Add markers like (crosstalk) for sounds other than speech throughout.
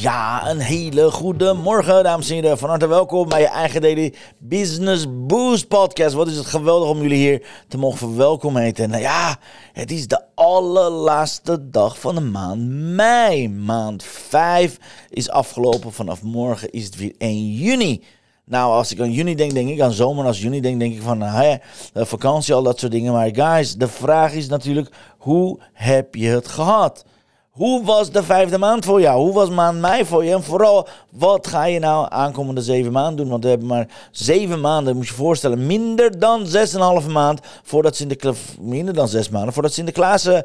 Ja, een hele goede morgen, dames en heren. Van harte welkom bij je eigen Daily Business Boost podcast. Wat is het geweldig om jullie hier te mogen verwelkomen heten. Nou ja, het is de allerlaatste dag van de maand mei. Maand 5 is afgelopen. Vanaf morgen is het weer 1 juni. Nou, als ik aan juni denk, denk ik aan zomer. Als juni denk, denk ik van hè, vakantie, al dat soort dingen. Maar guys, de vraag is natuurlijk, hoe heb je het gehad? Hoe was de vijfde maand voor jou? Hoe was maand mei voor je? En vooral, wat ga je nou aankomende zeven maanden doen? Want we hebben maar zeven maanden, moet je voorstellen. Minder dan zes en een half maand voordat Sinterklaas... Minder dan zes maanden voordat Sinterklaas uh,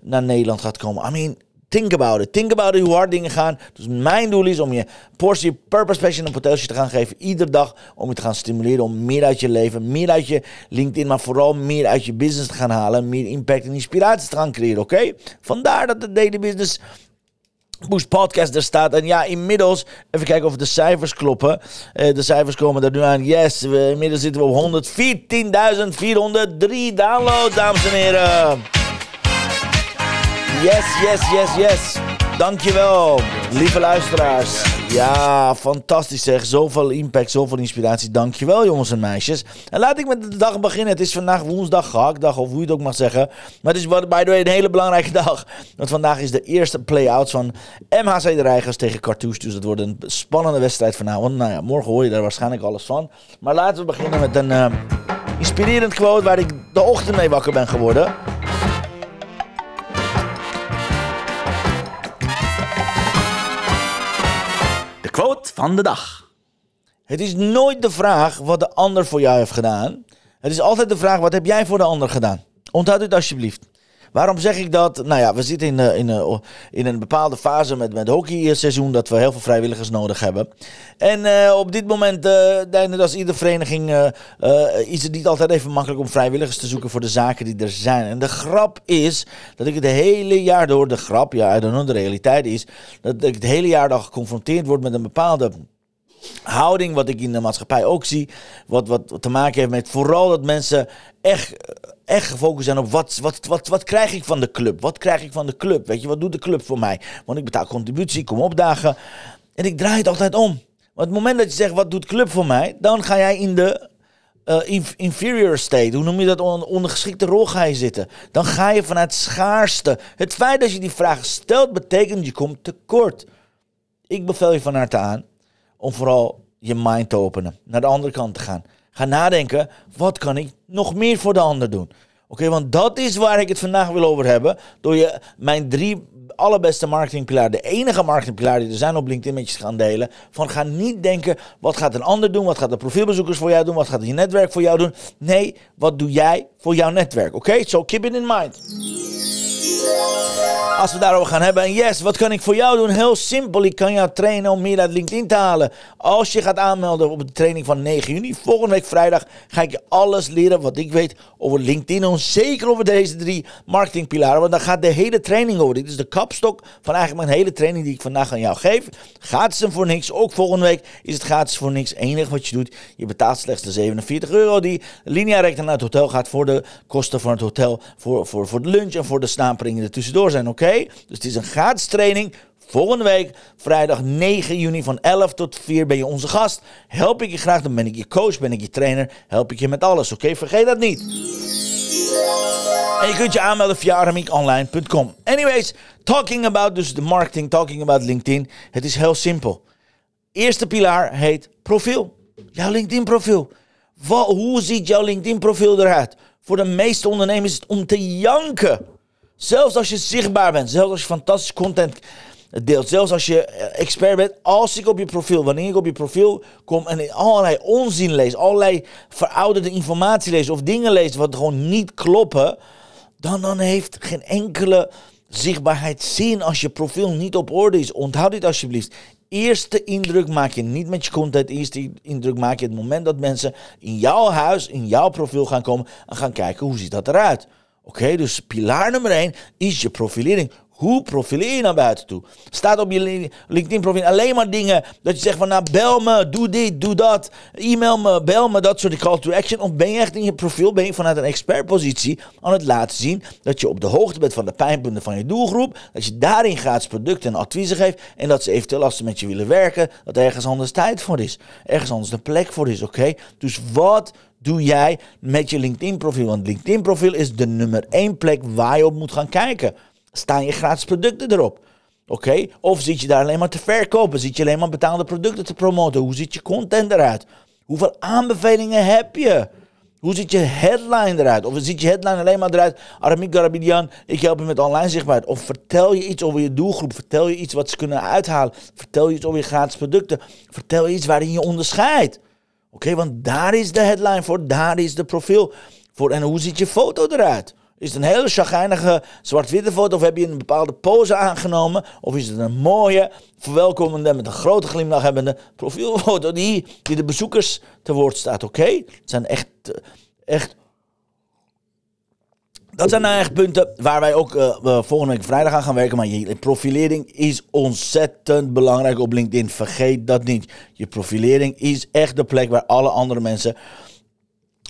naar Nederland gaat komen. I mean, Think about it. Think about it, hoe hard dingen gaan. Dus mijn doel is om je portie purpose, passion en potential te gaan geven. Iedere dag om je te gaan stimuleren om meer uit je leven, meer uit je LinkedIn, maar vooral meer uit je business te gaan halen. Meer impact en inspiratie te gaan creëren, oké? Vandaar dat de Daily Business Boost Podcast er staat. En ja, inmiddels, even kijken of de cijfers kloppen. Uh, de cijfers komen er nu aan. Yes, we, inmiddels zitten we op 114.403 downloads, dames en heren. Yes, yes, yes, yes. Dankjewel, lieve luisteraars. Ja, fantastisch zeg. Zoveel impact, zoveel inspiratie. Dankjewel, jongens en meisjes. En laat ik met de dag beginnen. Het is vandaag woensdag, gehaktdag, of hoe je het ook mag zeggen. Maar het is, by the way, een hele belangrijke dag. Want vandaag is de eerste play-out van MHC de Reigers tegen Cartouche. Dus dat wordt een spannende wedstrijd vanavond. Nou morgen hoor je daar waarschijnlijk alles van. Maar laten we beginnen met een uh, inspirerend quote waar ik de ochtend mee wakker ben geworden. Quote van de dag. Het is nooit de vraag wat de ander voor jou heeft gedaan. Het is altijd de vraag wat heb jij voor de ander gedaan. Onthoud dit alsjeblieft. Waarom zeg ik dat? Nou ja, we zitten in, in, in een bepaalde fase met, met hockeyseizoen dat we heel veel vrijwilligers nodig hebben. En uh, op dit moment, uh, als iedere vereniging, uh, is het niet altijd even makkelijk om vrijwilligers te zoeken voor de zaken die er zijn. En de grap is dat ik het hele jaar door, de grap, ja, de realiteit is, dat ik het hele jaar door geconfronteerd word met een bepaalde houding, wat ik in de maatschappij ook zie, wat, wat te maken heeft met vooral dat mensen echt, echt gefocust zijn op wat, wat, wat, wat krijg ik van de club? Wat krijg ik van de club? Weet je, wat doet de club voor mij? Want ik betaal contributie, kom opdagen. En ik draai het altijd om. Want het moment dat je zegt, wat doet club voor mij? Dan ga jij in de uh, inferior state, hoe noem je dat, on, ondergeschikte rol ga je zitten. Dan ga je vanuit schaarste. Het feit dat je die vraag stelt, betekent je komt tekort. Ik bevel je van harte aan om vooral je mind te openen, naar de andere kant te gaan. Ga nadenken, wat kan ik nog meer voor de ander doen? Oké, want dat is waar ik het vandaag wil over hebben. Door je mijn drie allerbeste marketingpilaar, de enige marketingpilaar die er zijn op LinkedIn met je gaan delen. Van ga niet denken, wat gaat een ander doen? Wat gaat de profielbezoekers voor jou doen? Wat gaat je netwerk voor jou doen? Nee, wat doe jij voor jouw netwerk? Oké, so keep it in mind. Als we daarover gaan hebben. En yes, wat kan ik voor jou doen? Heel simpel. Ik kan jou trainen om meer uit LinkedIn te halen. Als je gaat aanmelden op de training van 9 juni, volgende week vrijdag, ga ik je alles leren wat ik weet over LinkedIn. En zeker over deze drie marketingpilaren. Want dan gaat de hele training over. Dit is de kapstok van eigenlijk mijn hele training die ik vandaag aan jou geef. Gratis en voor niks. Ook volgende week is het gratis voor niks. Enig wat je doet, je betaalt slechts de 47 euro die linea recta naar het hotel gaat voor de kosten van het hotel, voor, voor, voor de lunch en voor de snaperingen er tussendoor zijn. Oké? Dus het is een gratis training. Volgende week, vrijdag 9 juni van 11 tot 4 ben je onze gast. Help ik je graag, dan ben ik je coach, ben ik je trainer. Help ik je met alles, oké? Vergeet dat niet. En je kunt je aanmelden via aramiekonline.com. Anyways, talking about dus de marketing, talking about LinkedIn. Het is heel simpel. Eerste pilaar heet profiel. Jouw LinkedIn profiel. hoe ziet jouw LinkedIn profiel eruit? Voor de meeste ondernemers is het om te janken. Zelfs als je zichtbaar bent, zelfs als je fantastisch content deelt, zelfs als je eh, expert bent, als ik op je profiel, wanneer ik op je profiel kom en allerlei onzin lees, allerlei verouderde informatie lees of dingen lees wat gewoon niet kloppen, dan, dan heeft geen enkele zichtbaarheid zin als je profiel niet op orde is. Onthoud dit alsjeblieft. Eerste indruk maak je niet met je content. Eerste indruk maak je het moment dat mensen in jouw huis, in jouw profiel gaan komen en gaan kijken hoe ziet dat eruit. Oké, dus pilaar nummer 1 is je profilering. Hoe profileer je naar buiten toe? Staat op je LinkedIn-profiel alleen maar dingen dat je zegt van nou bel me, doe dit, doe dat, e-mail me, bel me, dat soort call to action. Of ben je echt in je profiel, ben je vanuit een expertpositie aan het laten zien dat je op de hoogte bent van de pijnpunten van je doelgroep, dat je daarin gratis producten en adviezen geeft en dat ze eventueel als ze met je willen werken, dat er ergens anders tijd voor is, ergens anders een plek voor is, oké? Dus wat doe jij met je LinkedIn-profiel? Want LinkedIn-profiel is de nummer één plek waar je op moet gaan kijken. Staan je gratis producten erop? Oké? Of zit je daar alleen maar te verkopen? Zit je alleen maar betaalde producten te promoten? Hoe ziet je content eruit? Hoeveel aanbevelingen heb je? Hoe ziet je headline eruit? Of ziet je headline alleen maar eruit? Aramik Garabidian, ik help je met online zichtbaarheid. Of vertel je iets over je doelgroep? Vertel je iets wat ze kunnen uithalen? Vertel je iets over je gratis producten? Vertel je iets waarin je onderscheidt? Oké, want daar is de headline voor, daar is de profiel voor. En hoe ziet je foto eruit? Is het een hele chagrijnige zwart-witte foto of heb je een bepaalde pose aangenomen? Of is het een mooie, verwelkomende, met een grote glimlach hebbende profielfoto die, die de bezoekers te woord staat? Oké? Het zijn echt, echt dat zijn nou echt punten waar wij ook uh, volgende week vrijdag aan gaan werken. Maar je profilering is ontzettend belangrijk op LinkedIn. Vergeet dat niet. Je profilering is echt de plek waar alle andere mensen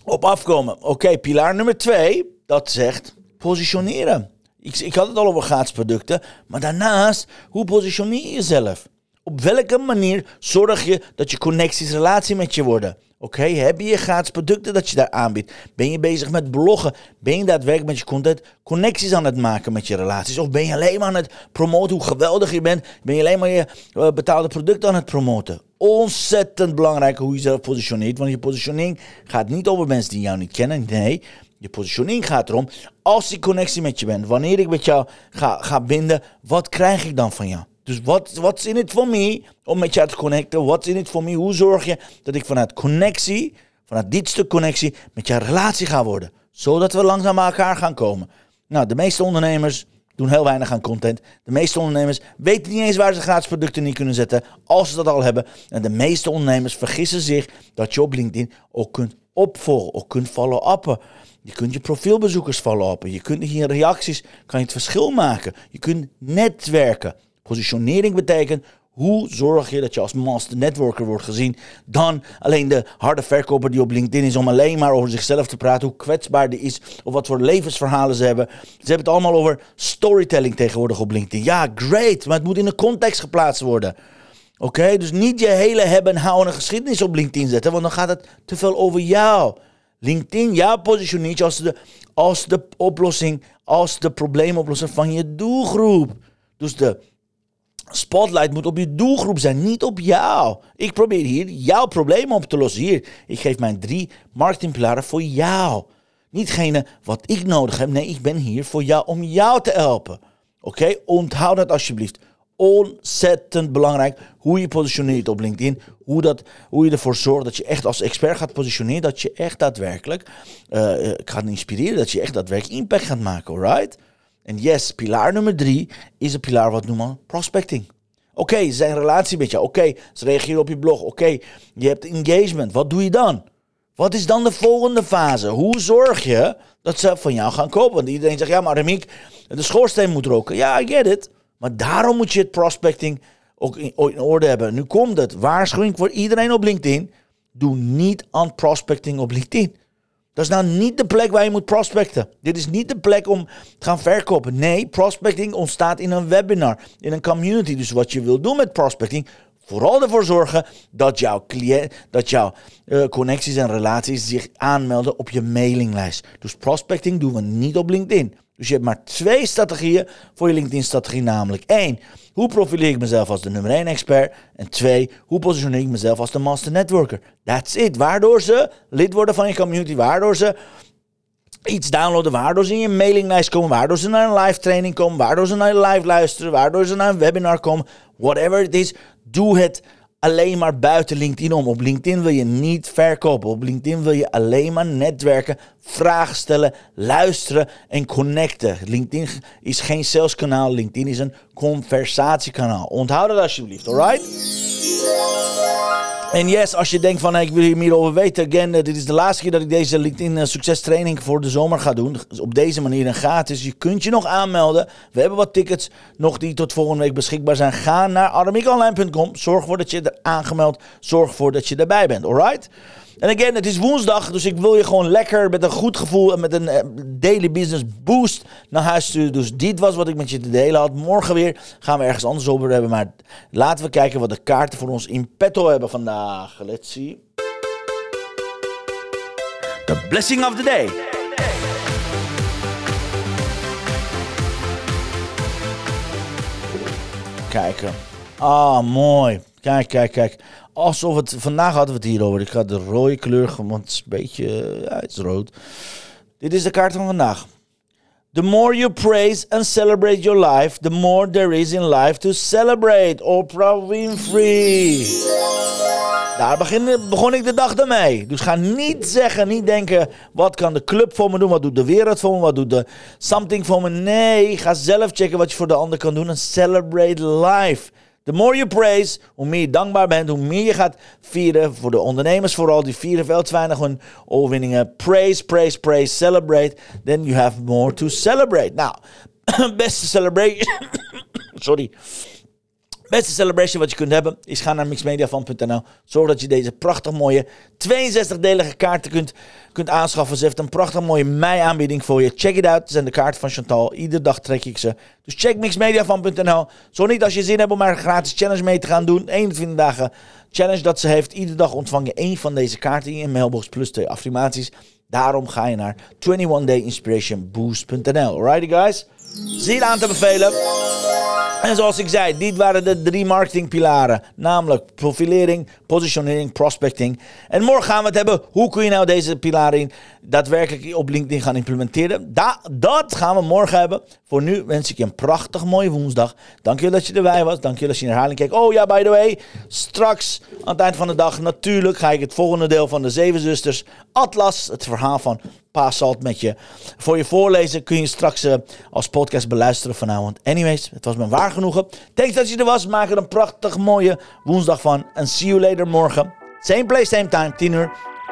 op afkomen. Oké, pilaar nummer twee dat zegt positioneren. Ik, ik had het al over gratis producten, maar daarnaast, hoe positioneer je jezelf? Op welke manier zorg je dat je connecties relatie met je worden? Oké, heb je gratis producten dat je daar aanbiedt? Ben je bezig met bloggen? Ben je daadwerkelijk met je content connecties aan het maken met je relaties? Of ben je alleen maar aan het promoten hoe geweldig je bent? Ben je alleen maar je uh, betaalde producten aan het promoten? Ontzettend belangrijk hoe je jezelf positioneert. Want je positioning gaat niet over mensen die jou niet kennen. Nee, je positioning gaat erom. Als ik connectie met je ben, wanneer ik met jou ga, ga binden, wat krijg ik dan van jou? Dus wat is in het voor mij om met jou te connecten? Wat is in het voor mij? Hoe zorg je dat ik vanuit connectie, vanuit dit stuk connectie, met jou relatie ga worden? Zodat we langzaam bij elkaar gaan komen. Nou, de meeste ondernemers doen heel weinig aan content. De meeste ondernemers weten niet eens waar ze gratis producten niet kunnen zetten, als ze dat al hebben. En de meeste ondernemers vergissen zich dat je op LinkedIn ook kunt opvolgen, ook kunt follow-uppen. Je kunt je profielbezoekers follow-uppen. Je kunt hier reacties, kan je het verschil maken. Je kunt netwerken. Positionering betekent hoe zorg je dat je als master networker wordt gezien dan alleen de harde verkoper die op LinkedIn is om alleen maar over zichzelf te praten, hoe kwetsbaar die is of wat voor levensverhalen ze hebben. Ze hebben het allemaal over storytelling tegenwoordig op LinkedIn. Ja, great, maar het moet in een context geplaatst worden. Oké, dus niet je hele hebben en houden geschiedenis op LinkedIn zetten, want dan gaat het te veel over jou. LinkedIn, ja, positioneert je als de, als de oplossing, als de probleemoplosser van je doelgroep. Dus de spotlight moet op je doelgroep zijn, niet op jou. Ik probeer hier jouw probleem op te lossen. Hier, ik geef mijn drie marketingpilaren voor jou. Nietgene wat ik nodig heb. Nee, ik ben hier voor jou om jou te helpen. Oké, onthoud dat alsjeblieft ontzettend belangrijk hoe je positioneert op LinkedIn. Hoe, dat, hoe je ervoor zorgt dat je echt als expert gaat positioneren. Dat je echt daadwerkelijk uh, gaat inspireren. Dat je echt daadwerkelijk impact gaat maken, alright? En yes, pilaar nummer drie is een pilaar wat noemen prospecting. Oké, okay, zijn relatie met jou. Oké, ze reageren op je blog. Oké, je hebt engagement. Wat doe je dan? Wat is dan de volgende fase? Hoe zorg je dat ze van jou gaan kopen? Want iedereen zegt, ja maar Remiek, de schoorsteen moet roken. Ja, I get it. Maar daarom moet je het prospecting ook in, in orde hebben. Nu komt het. Waarschuwing voor iedereen op LinkedIn. Doe niet aan prospecting op LinkedIn. Dat is nou niet de plek waar je moet prospecten. Dit is niet de plek om te gaan verkopen. Nee, prospecting ontstaat in een webinar, in een community. Dus wat je wil doen met prospecting, vooral ervoor zorgen dat jouw, cliënt, dat jouw uh, connecties en relaties zich aanmelden op je mailinglijst. Dus prospecting doen we niet op LinkedIn. Dus je hebt maar twee strategieën voor je LinkedIn-strategie, namelijk één, hoe profileer ik mezelf als de nummer 1 expert? En twee, hoe positioneer ik mezelf als de master networker? That's it. Waardoor ze lid worden van je community, waardoor ze iets downloaden, waardoor ze in je mailinglijst komen, waardoor ze naar een live training komen, waardoor ze naar een live luisteren, waardoor ze naar een webinar komen, whatever it is, doe het alleen maar buiten LinkedIn om. Op LinkedIn wil je niet verkopen. Op LinkedIn wil je alleen maar netwerken, vragen stellen, luisteren en connecten. LinkedIn is geen saleskanaal. LinkedIn is een conversatiekanaal. Onthoud dat alsjeblieft, alright? En yes, als je denkt van ik wil hier meer over weten, again, dit is de laatste keer dat ik deze LinkedIn uh, succestraining voor de zomer ga doen. Dus op deze manier een gratis. Je kunt je nog aanmelden. We hebben wat tickets nog die tot volgende week beschikbaar zijn. Ga naar aramiekonline.com. Zorg ervoor dat je er aangemeld. Zorg ervoor dat je erbij bent, alright? En again, het is woensdag, dus ik wil je gewoon lekker met een goed gevoel en met een eh, daily business boost naar huis sturen. Dus dit was wat ik met je te delen had. Morgen weer gaan we ergens anders over hebben. Maar laten we kijken wat de kaarten voor ons in petto hebben vandaag. Let's see. The blessing of the day. Kijken. Ah, mooi. Kijk, kijk, kijk. Alsof het... Vandaag hadden we het hierover. Ik ga de rode kleur... Want het is een beetje... Ja, het is rood. Dit is de kaart van vandaag. The more you praise and celebrate your life, the more there is in life to celebrate. Oprah Winfrey. Daar begon ik de dag ermee. Dus ga niet zeggen, niet denken: wat kan de club voor me doen? Wat doet de wereld voor me? Wat doet de something voor me? Nee, ga zelf checken wat je voor de ander kan doen en celebrate life. The more you praise, hoe meer je dankbaar bent, hoe meer je gaat vieren. Voor de ondernemers vooral, die vieren veel te weinig hun overwinningen. Praise, praise, praise, celebrate. Then you have more to celebrate. Nou, (coughs) beste celebration. (coughs) Sorry. Beste celebration wat je kunt hebben is ga naar mixmediafan.nl. Zorg dat je deze prachtig mooie 62-delige kaarten kunt, kunt aanschaffen. Ze heeft een prachtig mooie mei-aanbieding voor je. Check it out. Het zijn de kaarten van Chantal. Iedere dag trek ik ze. Dus check mixmediafan.nl. Zo niet als je zin hebt om maar een gratis challenge mee te gaan doen. 21 dagen challenge dat ze heeft. Iedere dag ontvang je één van deze kaarten in je mailbox plus twee affirmaties. Daarom ga je naar 21dayinspirationboost.nl. Alrighty guys? Zie aan te bevelen. En zoals ik zei, dit waren de drie marketingpilaren. Namelijk profilering, positionering, prospecting. En morgen gaan we het hebben, hoe kun je nou deze pilaren daadwerkelijk op LinkedIn gaan implementeren. Da dat gaan we morgen hebben. Voor nu wens ik je een prachtig mooie woensdag. Dankjewel dat je erbij was. Dankjewel dat je in herhaling keek. Oh ja, by the way, straks aan het eind van de dag natuurlijk ga ik het volgende deel van de Zeven Zusters Atlas, het verhaal van Pa Salt met je voor je voorlezen. Kun je straks uh, als podcast beluisteren vanavond. Anyways, het was me waar genoegen. Thanks dat je er was. Maak er een prachtig mooie woensdag van. En see you later morgen. Same place, same time, 10 uur.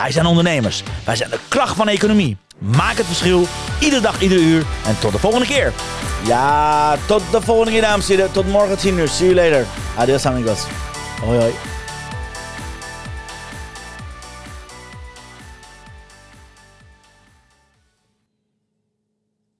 wij zijn ondernemers. Wij zijn de kracht van de economie. Maak het verschil, iedere dag, iedere uur. En tot de volgende keer. Ja, tot de volgende keer, dames en heren. Tot morgen 10 uur. See you later. Adios, amigos. Hoi, hoi.